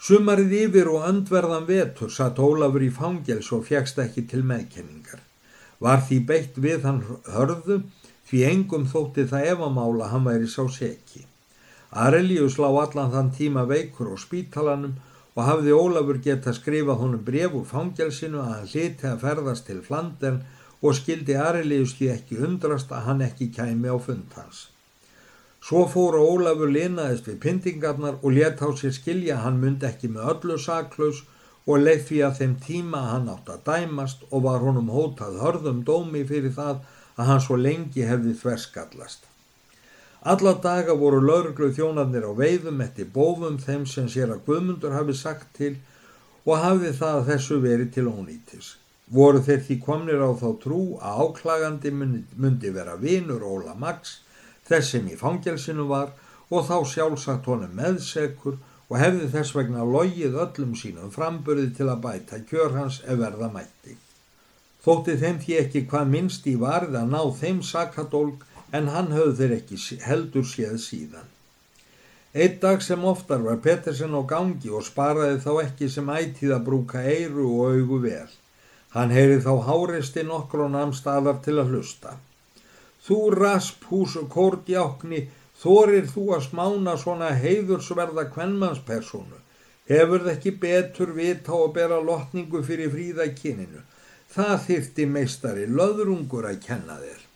Sumarið yfir og öndverðan vetur satt Ólafur í fangels og fjækst ekki til meðkenningar. Var því beitt við hann hörðu því engum þótti það efamála hann væri sá seki. Arelius lá allan þann tíma veikur á spítalanum og hafði Ólafur geta skrifað honum bref úr fangelsinu að hann hliti að ferðast til Flandern og skildi Arelius því ekki undrast að hann ekki kæmi á fund Svo fóru Ólafur linaðist við pyntingarnar og let á sér skilja hann myndi ekki með öllu saklaus og leið því að þeim tíma hann átt að dæmast og var honum hótað hörðum dómi fyrir það að hann svo lengi hefði þverskallast. Alla daga voru lauruglu þjónarnir á veiðum eftir bófum þeim sem sér að Guðmundur hafi sagt til og hafi það þessu verið til ónýtis. Voru þeir því komnir á þá trú að áklagandi myndi vera vinur Óla Mags þess sem í fangelsinu var og þá sjálfsagt honum meðsekur og hefði þess vegna logið öllum sínum framburði til að bæta kjör hans ef verða mætti. Þótti þeim því ekki hvað minnst í varð að ná þeim sakadólg en hann höfðu þeir ekki heldur séð síðan. Eitt dag sem oftar var Pettersen á gangi og sparaði þá ekki sem ætið að brúka eiru og augu vel. Hann heyri þá háristi nokkur og namn staðar til að hlusta. Þú rasphús kórdjákni, þorir þú að smána svona heiðursverða kvennmannspersonu. Hefur það ekki betur vita og bera lotningu fyrir fríðakinninu. Það þyrti meistari löðrungur að kenna þér.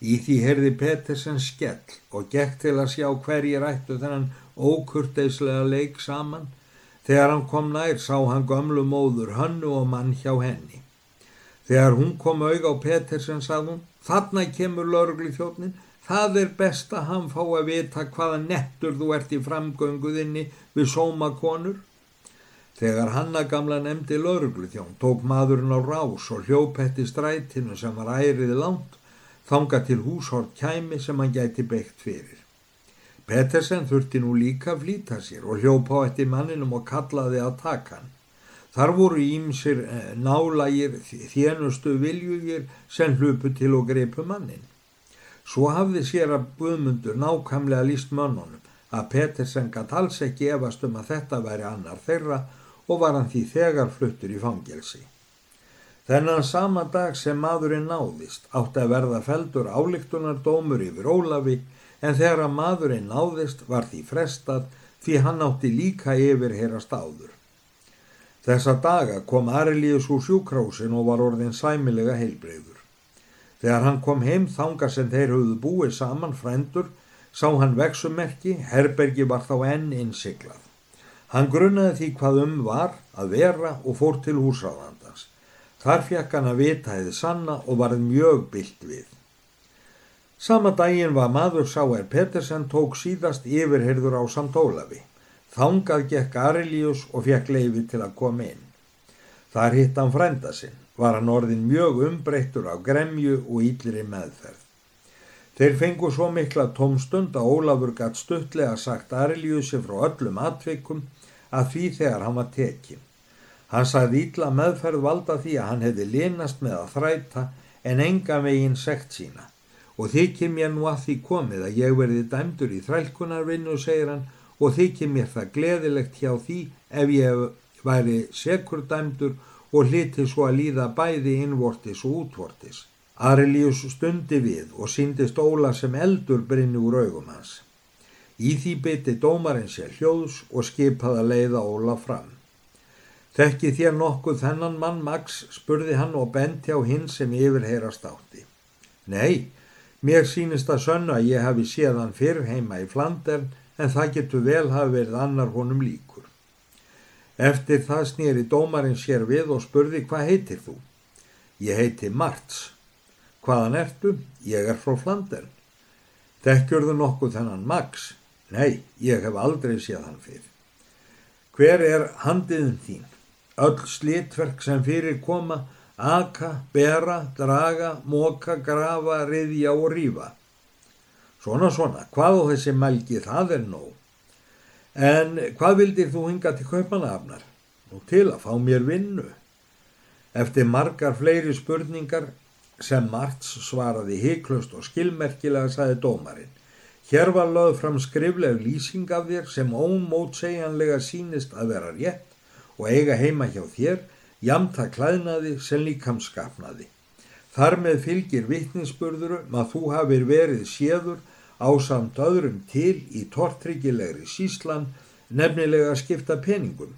Í því herði Pettersen skell og gekk til að sjá hverjir ættu þennan ókurteislega leik saman. Þegar hann kom nær sá hann gömlu móður hannu og mann hjá henni. Þegar hún kom auð á Pettersen hún Þarna kemur laurugli þjóttnin, það er best að hann fá að vita hvaða nettur þú ert í framgönguðinni við sómakonur. Þegar hanna gamla nefndi laurugli þjón tók maðurinn á rás og hljópetti strætinu sem var ærið langt, þanga til húshort kæmi sem hann gæti beitt fyrir. Pettersen þurfti nú líka að flýta sér og hljópa á eftir manninum og kallaði að taka hann. Þar voru ímsir eh, nálægir þénustu viljugir sem hlupu til og greipu mannin. Svo hafði sér að Guðmundur nákamlega líst mönnunum að Petersen gatt alls ekki efast um að þetta væri annar þeirra og var hann því þegar fluttur í fangelsi. Þennan sama dag sem maðurinn náðist átti að verða feldur álíktunar dómur yfir Ólafi en þegar að maðurinn náðist var því frestað því hann átti líka yfir heyrast áður. Þessa daga kom Arelius úr sjúkrásin og var orðin sæmilega heilbreyður. Þegar hann kom heim þanga sem þeir höfðu búið saman frændur, sá hann vexumerki, herbergi var þá enn innsiklað. Hann grunnaði því hvað um var að vera og fór til húsráðandans. Þar fekk hann að vita eða sanna og varð mjög byllt við. Sama daginn var maður sá er Pettersen tók síðast yfirherður á samt Ólafi. Þangað gekk Arilius og fekk leiði til að koma inn. Þar hitt hann frænda sinn, var hann orðin mjög umbreyttur af gremju og íllir í meðferð. Þeir fengu svo mikla tómstund að Ólafur gatt stuttlega sagt Ariliusi frá öllum atvikum að því þegar hann var tekinn. Hann sagði ítla meðferð valda því að hann hefði linast með að þræta en enga veginn sekt sína og þykir mér nú að því komið að ég verði dæmdur í þrælkunarvinnu, segir hann, og þykir mér það gleðilegt hjá því ef ég væri sekurdæmdur og hliti svo að líða bæði innvortis og útvortis. Arelius stundi við og síndist Óla sem eldur brinni úr augum hans. Í því byti dómarinn sér hljóðs og skipaði að leiða Óla fram. Þekki þér nokkuð þennan mann Max, spurði hann og benti á hinn sem yfirheyrast átti. Nei, mér sínist að sönna að ég hafi séð hann fyrr heima í Flandern en það getur vel hafi verið annar honum líkur. Eftir það snýri dómarinn sér við og spurði hvað heitir þú? Ég heiti Marts. Hvaðan ertu? Ég er frá Flandern. Þekkjurðu nokkuð þennan Max? Nei, ég hef aldrei séð hann fyrir. Hver er handiðin þín? Öll slitverk sem fyrir koma, aka, bera, draga, móka, grafa, riðja og rýfa. Svona, svona, hvað á þessi mælgi það er nóg. En hvað vildir þú hinga til kaupanafnar? Nú til að fá mér vinnu. Eftir margar fleiri spurningar sem Marts svaraði heiklust og skilmerkilega saði dómarinn. Hér var lögð fram skrifleg lýsing af þér sem ómótsegjanlega sínist að vera rétt og eiga heima hjá þér, jamt að klæðnaði sem líkamskapnaði. Þar með fylgir vittninsburðurum að þú hafið verið séður á samt öðrum til í tortryggilegri síslan nefnilega skipta peningum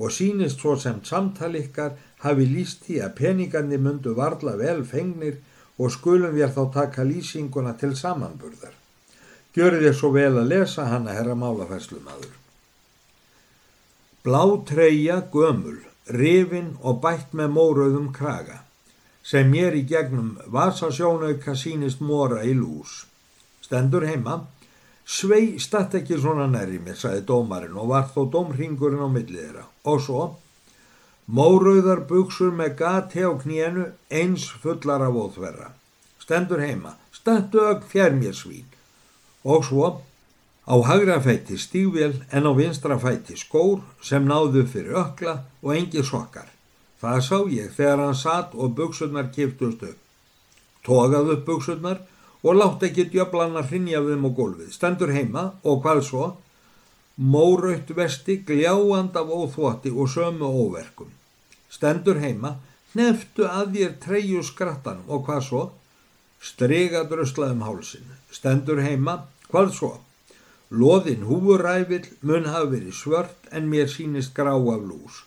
og sínist svo sem samtal ykkar hafi líst því að peningarnir myndu varla vel fengnir og skulum við þá taka lýsinguna til samanburðar. Gjörið þér svo vel að lesa hana herra málafærslumadur. Blá treyja gömul, rifin og bætt með mórauðum kraga, sem ég er í gegnum vasasjónauka sínist móra í lús. Stendur heima, Svei statt ekki svona nærri mér, saði dómarinn og var þó dómringurinn á millið þeirra. Og svo, mórauðar buksur með gati á kníenu, eins fullar af óþverra. Stendur heima, stattu ögg fjær mér svín. Og svo, á hagra fætti stígvél en á vinstra fætti skór sem náðu fyrir ökla og engi sokkar. Það sá ég þegar hann satt og buksurnar kiftust upp. Tógað upp buksurnar og látt ekki djöflan að hrinja við þeim á gólfið. Stendur heima og hvað svo? Móraut vesti gljáand af óþvoti og sömu óverkum. Stendur heima, neftu að þér treyju skrattanum og hvað svo? Strega dröslaðum hálsin. Stendur heima, hvað svo? Loðin húuræfil mun hafa verið svört en mér sínist grá af lús.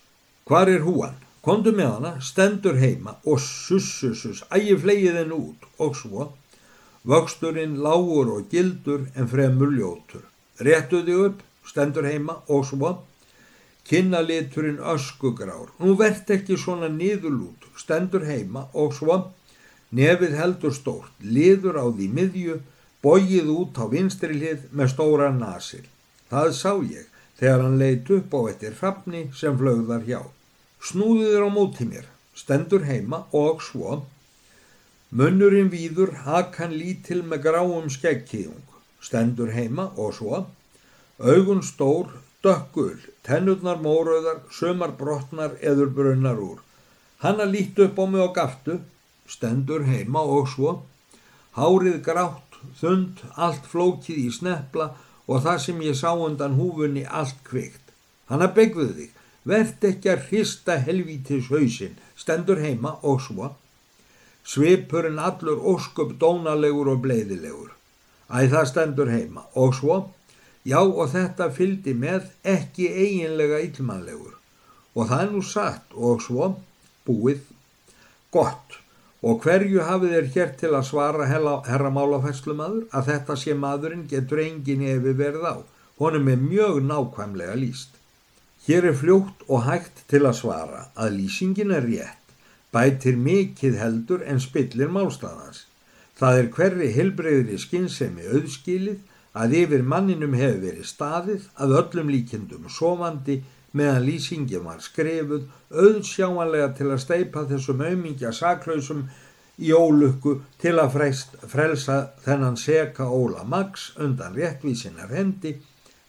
Hvar er húan? Kondu með hana, stendur heima og sussusus, ægi flegið henn út og svo Vöxturinn lágur og gildur en fremur ljótur. Réttuði upp, stendur heima og svo. Kinnaliturinn öskugrár. Nú verðt ekki svona niðurlút, stendur heima og svo. Nefið heldur stórt, liður á því miðju, bógið út á vinstri hlið með stóra nasir. Það sá ég þegar hann leitt upp á eittir hrafni sem flögðar hjá. Snúðiður á móti mér, stendur heima og svo. Munnurinn víður hakan lítil með gráum skeggkíðung, stendur heima og svo, augun stór, dökkul, tennurnar mórauðar, sömar brotnar eður brunnar úr. Hanna lít upp á mig og gaftu, stendur heima og svo, hárið grátt, þund, allt flókið í snepla og það sem ég sá undan húfunni allt kvikt. Hanna begðuð þig, verðt ekki að hrista helvítis hausin, stendur heima og svo, svipurinn allur ósköp dónalegur og bleiðilegur. Æ það stendur heima. Og svo, já og þetta fyldi með ekki eiginlega illmannlegur. Og það er nú satt. Og svo, búið, gott. Og hverju hafið er hér til að svara herramálafæslumadur að þetta sé maðurinn getur engin efi verið á, honum er mjög nákvæmlega líst. Hér er fljótt og hægt til að svara að lýsingin er rétt bætir mikið heldur en spillir málstæðans. Það er hverri helbreyðri skinnsemi auðskilið að yfir manninum hefur verið staðið að öllum líkindum sofandi meðan lýsingin var skrefuð auðsjáanlega til að steipa þessum aumingja saklausum í ólukku til að freyst, frelsa þennan seka Óla Max undan réttvísinar hendi,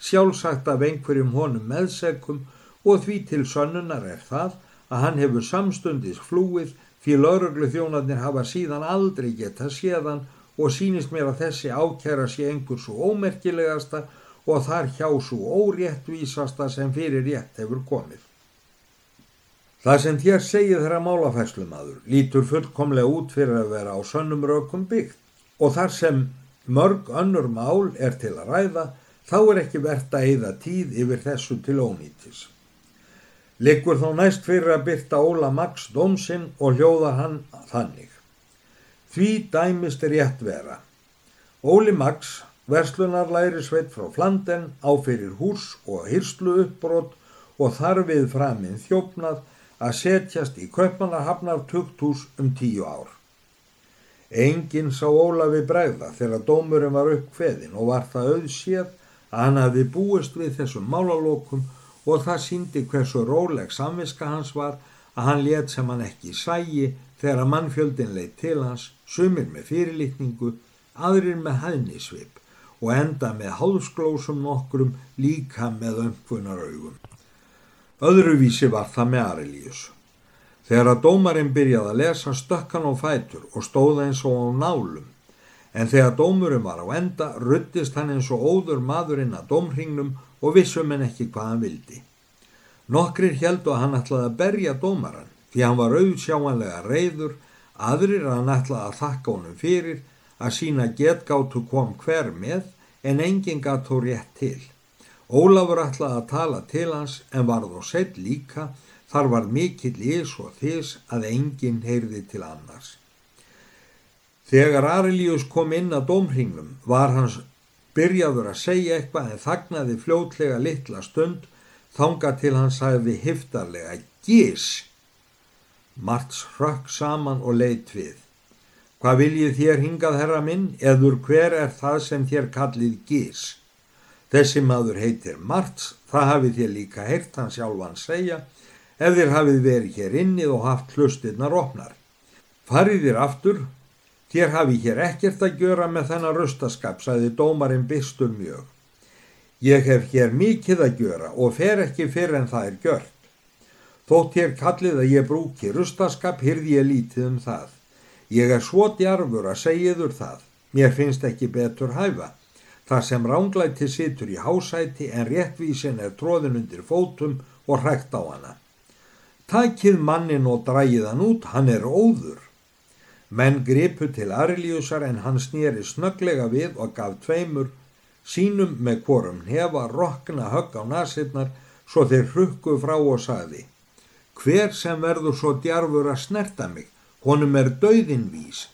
sjálfsagt af einhverjum honum meðsekum og því til sönnunar er það að hann hefur samstundis flúið því lauruglu þjónarnir hafa síðan aldrei geta séðan og sínist mér að þessi ákjæra sé einhver svo ómerkilegasta og þar hjá svo óréttvísasta sem fyrir rétt hefur komið. Það sem þér segið þeirra málafæslumadur lítur fullkomlega út fyrir að vera á sönnum rökum byggt og þar sem mörg önnur mál er til að ræða þá er ekki verðt að eida tíð yfir þessu til ónýtis. Liggur þó næst fyrir að byrta Óla Max dómsinn og hljóða hann þannig. Því dæmist rétt vera. Óli Max, verslunarlæri sveit frá Flanden, áfyrir hús og hyrslu uppbrott og þarfið framinn þjófnað að setjast í köpmanarhafnar tukthús um tíu ár. Engin sá Ólafi bregða þegar dómurinn var uppkveðin og var það auðséð að hann hafi búist við þessum málalókum og það síndi hversu róleg samviska hans var að hann let sem hann ekki sægi þegar mannfjöldin leitt til hans, sumir með fyrirlitningu, aðrir með hæðnisvip og enda með hálsglósum nokkrum líka með ömfunar augum. Öðruvísi var það með Arilíus. Þegar að dómarinn byrjaði að lesa stökkan á fætur og stóða eins og á nálum, en þegar dómurum var á enda ruttist hann eins og óður maðurinn að dómringnum og vissum en ekki hvað hann vildi. Nokkrir heldu að hann ætlaði að berja dómaran því hann var auðsjáanlega reyður, aðrir að hann ætlaði að þakka honum fyrir að sína getgáttu kom hver með en enginn gatt þó rétt til. Ólafur ætlaði að tala til hans en var þó sett líka þar var mikill ís og þís að enginn heyrði til annars. Þegar Arilíus kom inn að dómringnum var hans byrjaður að segja eitthvað en þagnaði fljótlega litla stund þanga til hann sagði hiftarlega gís. Marts hrökk saman og leitt við. Hvað viljið þér hingað herra minn, eður hver er það sem þér kallið gís? Þessi maður heitir Marts, það hafið þér líka heyrt hann sjálfan segja, þér hafið verið hér innið og haft hlustirnar opnar. Farið þér aftur, þér hafið hér ekkert að gjöra með þennan rustaskap, sagði dómarinn byrstur mjög. Ég hef hér mikið að gjöra og fer ekki fyrir en það er gjört. Þótt hér kallið að ég brúki rustaskap, hyrði ég lítið um það. Ég er svo djarfur að segjiður það, mér finnst ekki betur hæfa. Það sem ránglæti situr í hásæti en réttvísin er tróðin undir fótum og hrækt á hana. Takið mannin og drægið hann út, hann er óður. Menn gripu til Arilíusar en hann snýri snöglega við og gaf tveimur sínum með hvorum hefa rokna högg á nasinnar svo þeir hrukku frá og saði Hver sem verður svo djarfur að snerta mig, honum er döðinvís.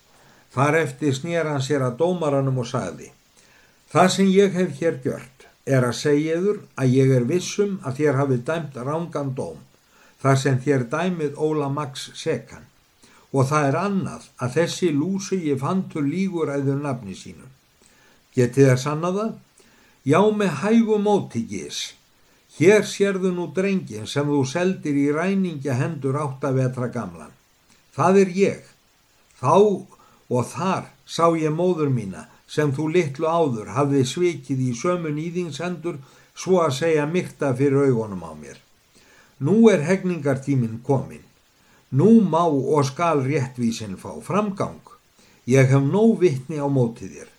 Þar eftir snýra hann sér að dómaranum og saði Það sem ég hef hér gjört er að segjaður að ég er vissum að þér hafið dæmt rángan dóm þar sem þér dæmið Óla Max sekan og það er annað að þessi lúsi ég fantur lígur æður nafni sínu. Getið þér sannaða? Já með hægum mótigis. Hér sérðu nú drengin sem þú seldir í ræningja hendur áttavetra gamlan. Það er ég. Þá og þar sá ég móður mína sem þú litlu áður hafði svikið í sömun íðingsendur svo að segja myrta fyrir augunum á mér. Nú er hegningartímin komin. Nú má og skal réttvísin fá framgang. Ég hef nóg vittni á mótið þér.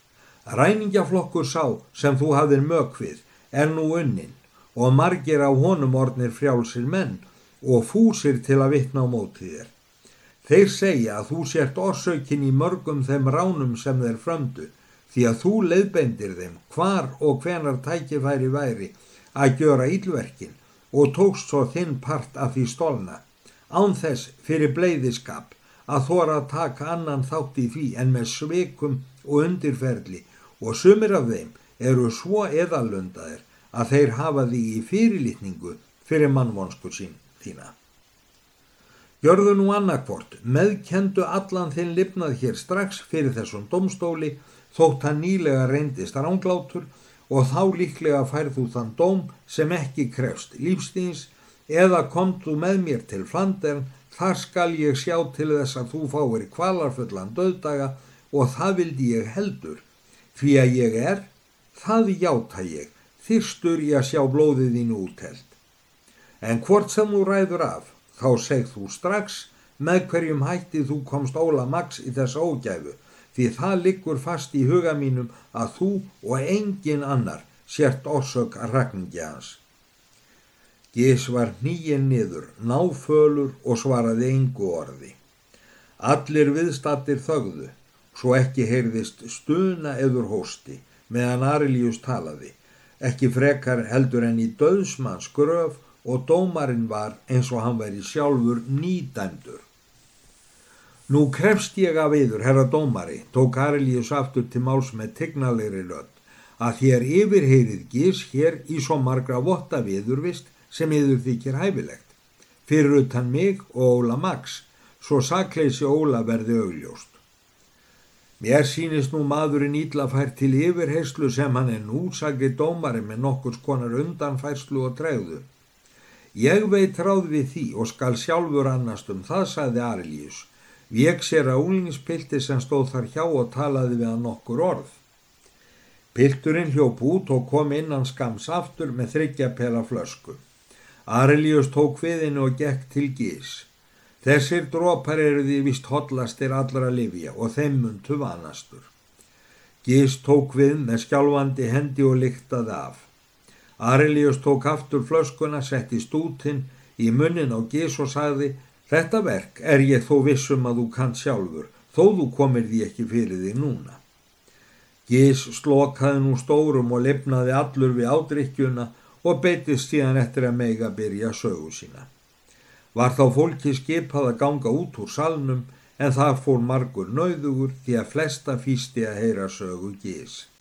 Ræningjaflokkur sá sem þú hafðir mökvið er nú unnin og margir á honum ornir frjálsir menn og fúsir til að vittna á mótið þér. Þeir segja að þú sért orsaukin í mörgum þeim ránum sem þeir fröndu því að þú leiðbendir þeim hvar og hvenar tækifæri væri að gjöra ílverkin og tókst svo þinn part af því stólna, án þess fyrir bleiðiskap að þóra að taka annan þátt í því en með sveikum og undirferli og sumir af þeim eru svo eðalundaðir að þeir hafa því í fyrirlitningu fyrir mannvonsku sín þína. Gjörðu nú annarkvort, meðkendu allan þinn lifnað hér strax fyrir þessum domstóli þótt hann nýlega reyndist ránglátur og þá líklega færðu þann dóm sem ekki krefst lífstíns eða komdu með mér til Flandern, þar skal ég sjá til þess að þú fáir kvalarfullan döðdaga og það vildi ég heldur, því að ég er, það játa ég, þyrstur ég að sjá blóðið þínu útheld. En hvort sem þú ræður af, þá segð þú strax með hverjum hætti þú komst Óla Max í þess ógæfu, því það liggur fast í huga mínum að þú og engin annar sért orsök að rakningja hans. Gís var nýjen niður, náfölur og svaraði engu orði. Allir viðstattir þögðu, svo ekki heyrðist stuna eður hósti meðan Arilíus talaði, ekki frekar heldur en í döðsmanns gröf og dómarinn var eins og hann væri sjálfur nýdæmdur. Nú krefst ég af yður, herra dómari, tók Arilíus aftur til máls með tegnalegri lödd, að þér yfirheyrið gís hér í svo margra votta viðurvist sem yður þykir hæfilegt. Fyrir utan mig og Óla Max, svo sakleysi Óla verði augljóst. Mér sínist nú maðurinn íllafær til yfirheyslu sem hann er nú, sagði dómari með nokkurs konar undanfærslu og tregðu. Ég veit ráð við því og skal sjálfur annast um það, sagði Arilíus Vék sér að úlingspilti sem stóð þar hjá og talaði við hann okkur orð. Pilturinn hljóp út og kom innan skams aftur með þryggja pela flösku. Arelius tók viðinu og gekk til gís. Þessir drópar eru því vist hotlastir allra livja og þeim muntu vanastur. Gís tók við með skjálfandi hendi og lyktaði af. Arilius tók aftur flöskuna, setti stútin í munnin á Gís og sagði Þetta verk er ég þó vissum að þú kann sjálfur, þó þú komir því ekki fyrir því núna. Gís slokaði nú stórum og lifnaði allur við ádrykkjuna og beitist síðan eftir að meiga byrja sögu sína. Var þá fólki skipað að ganga út úr salnum en það fór margur nauðugur því að flesta fýsti að heyra sögu gís.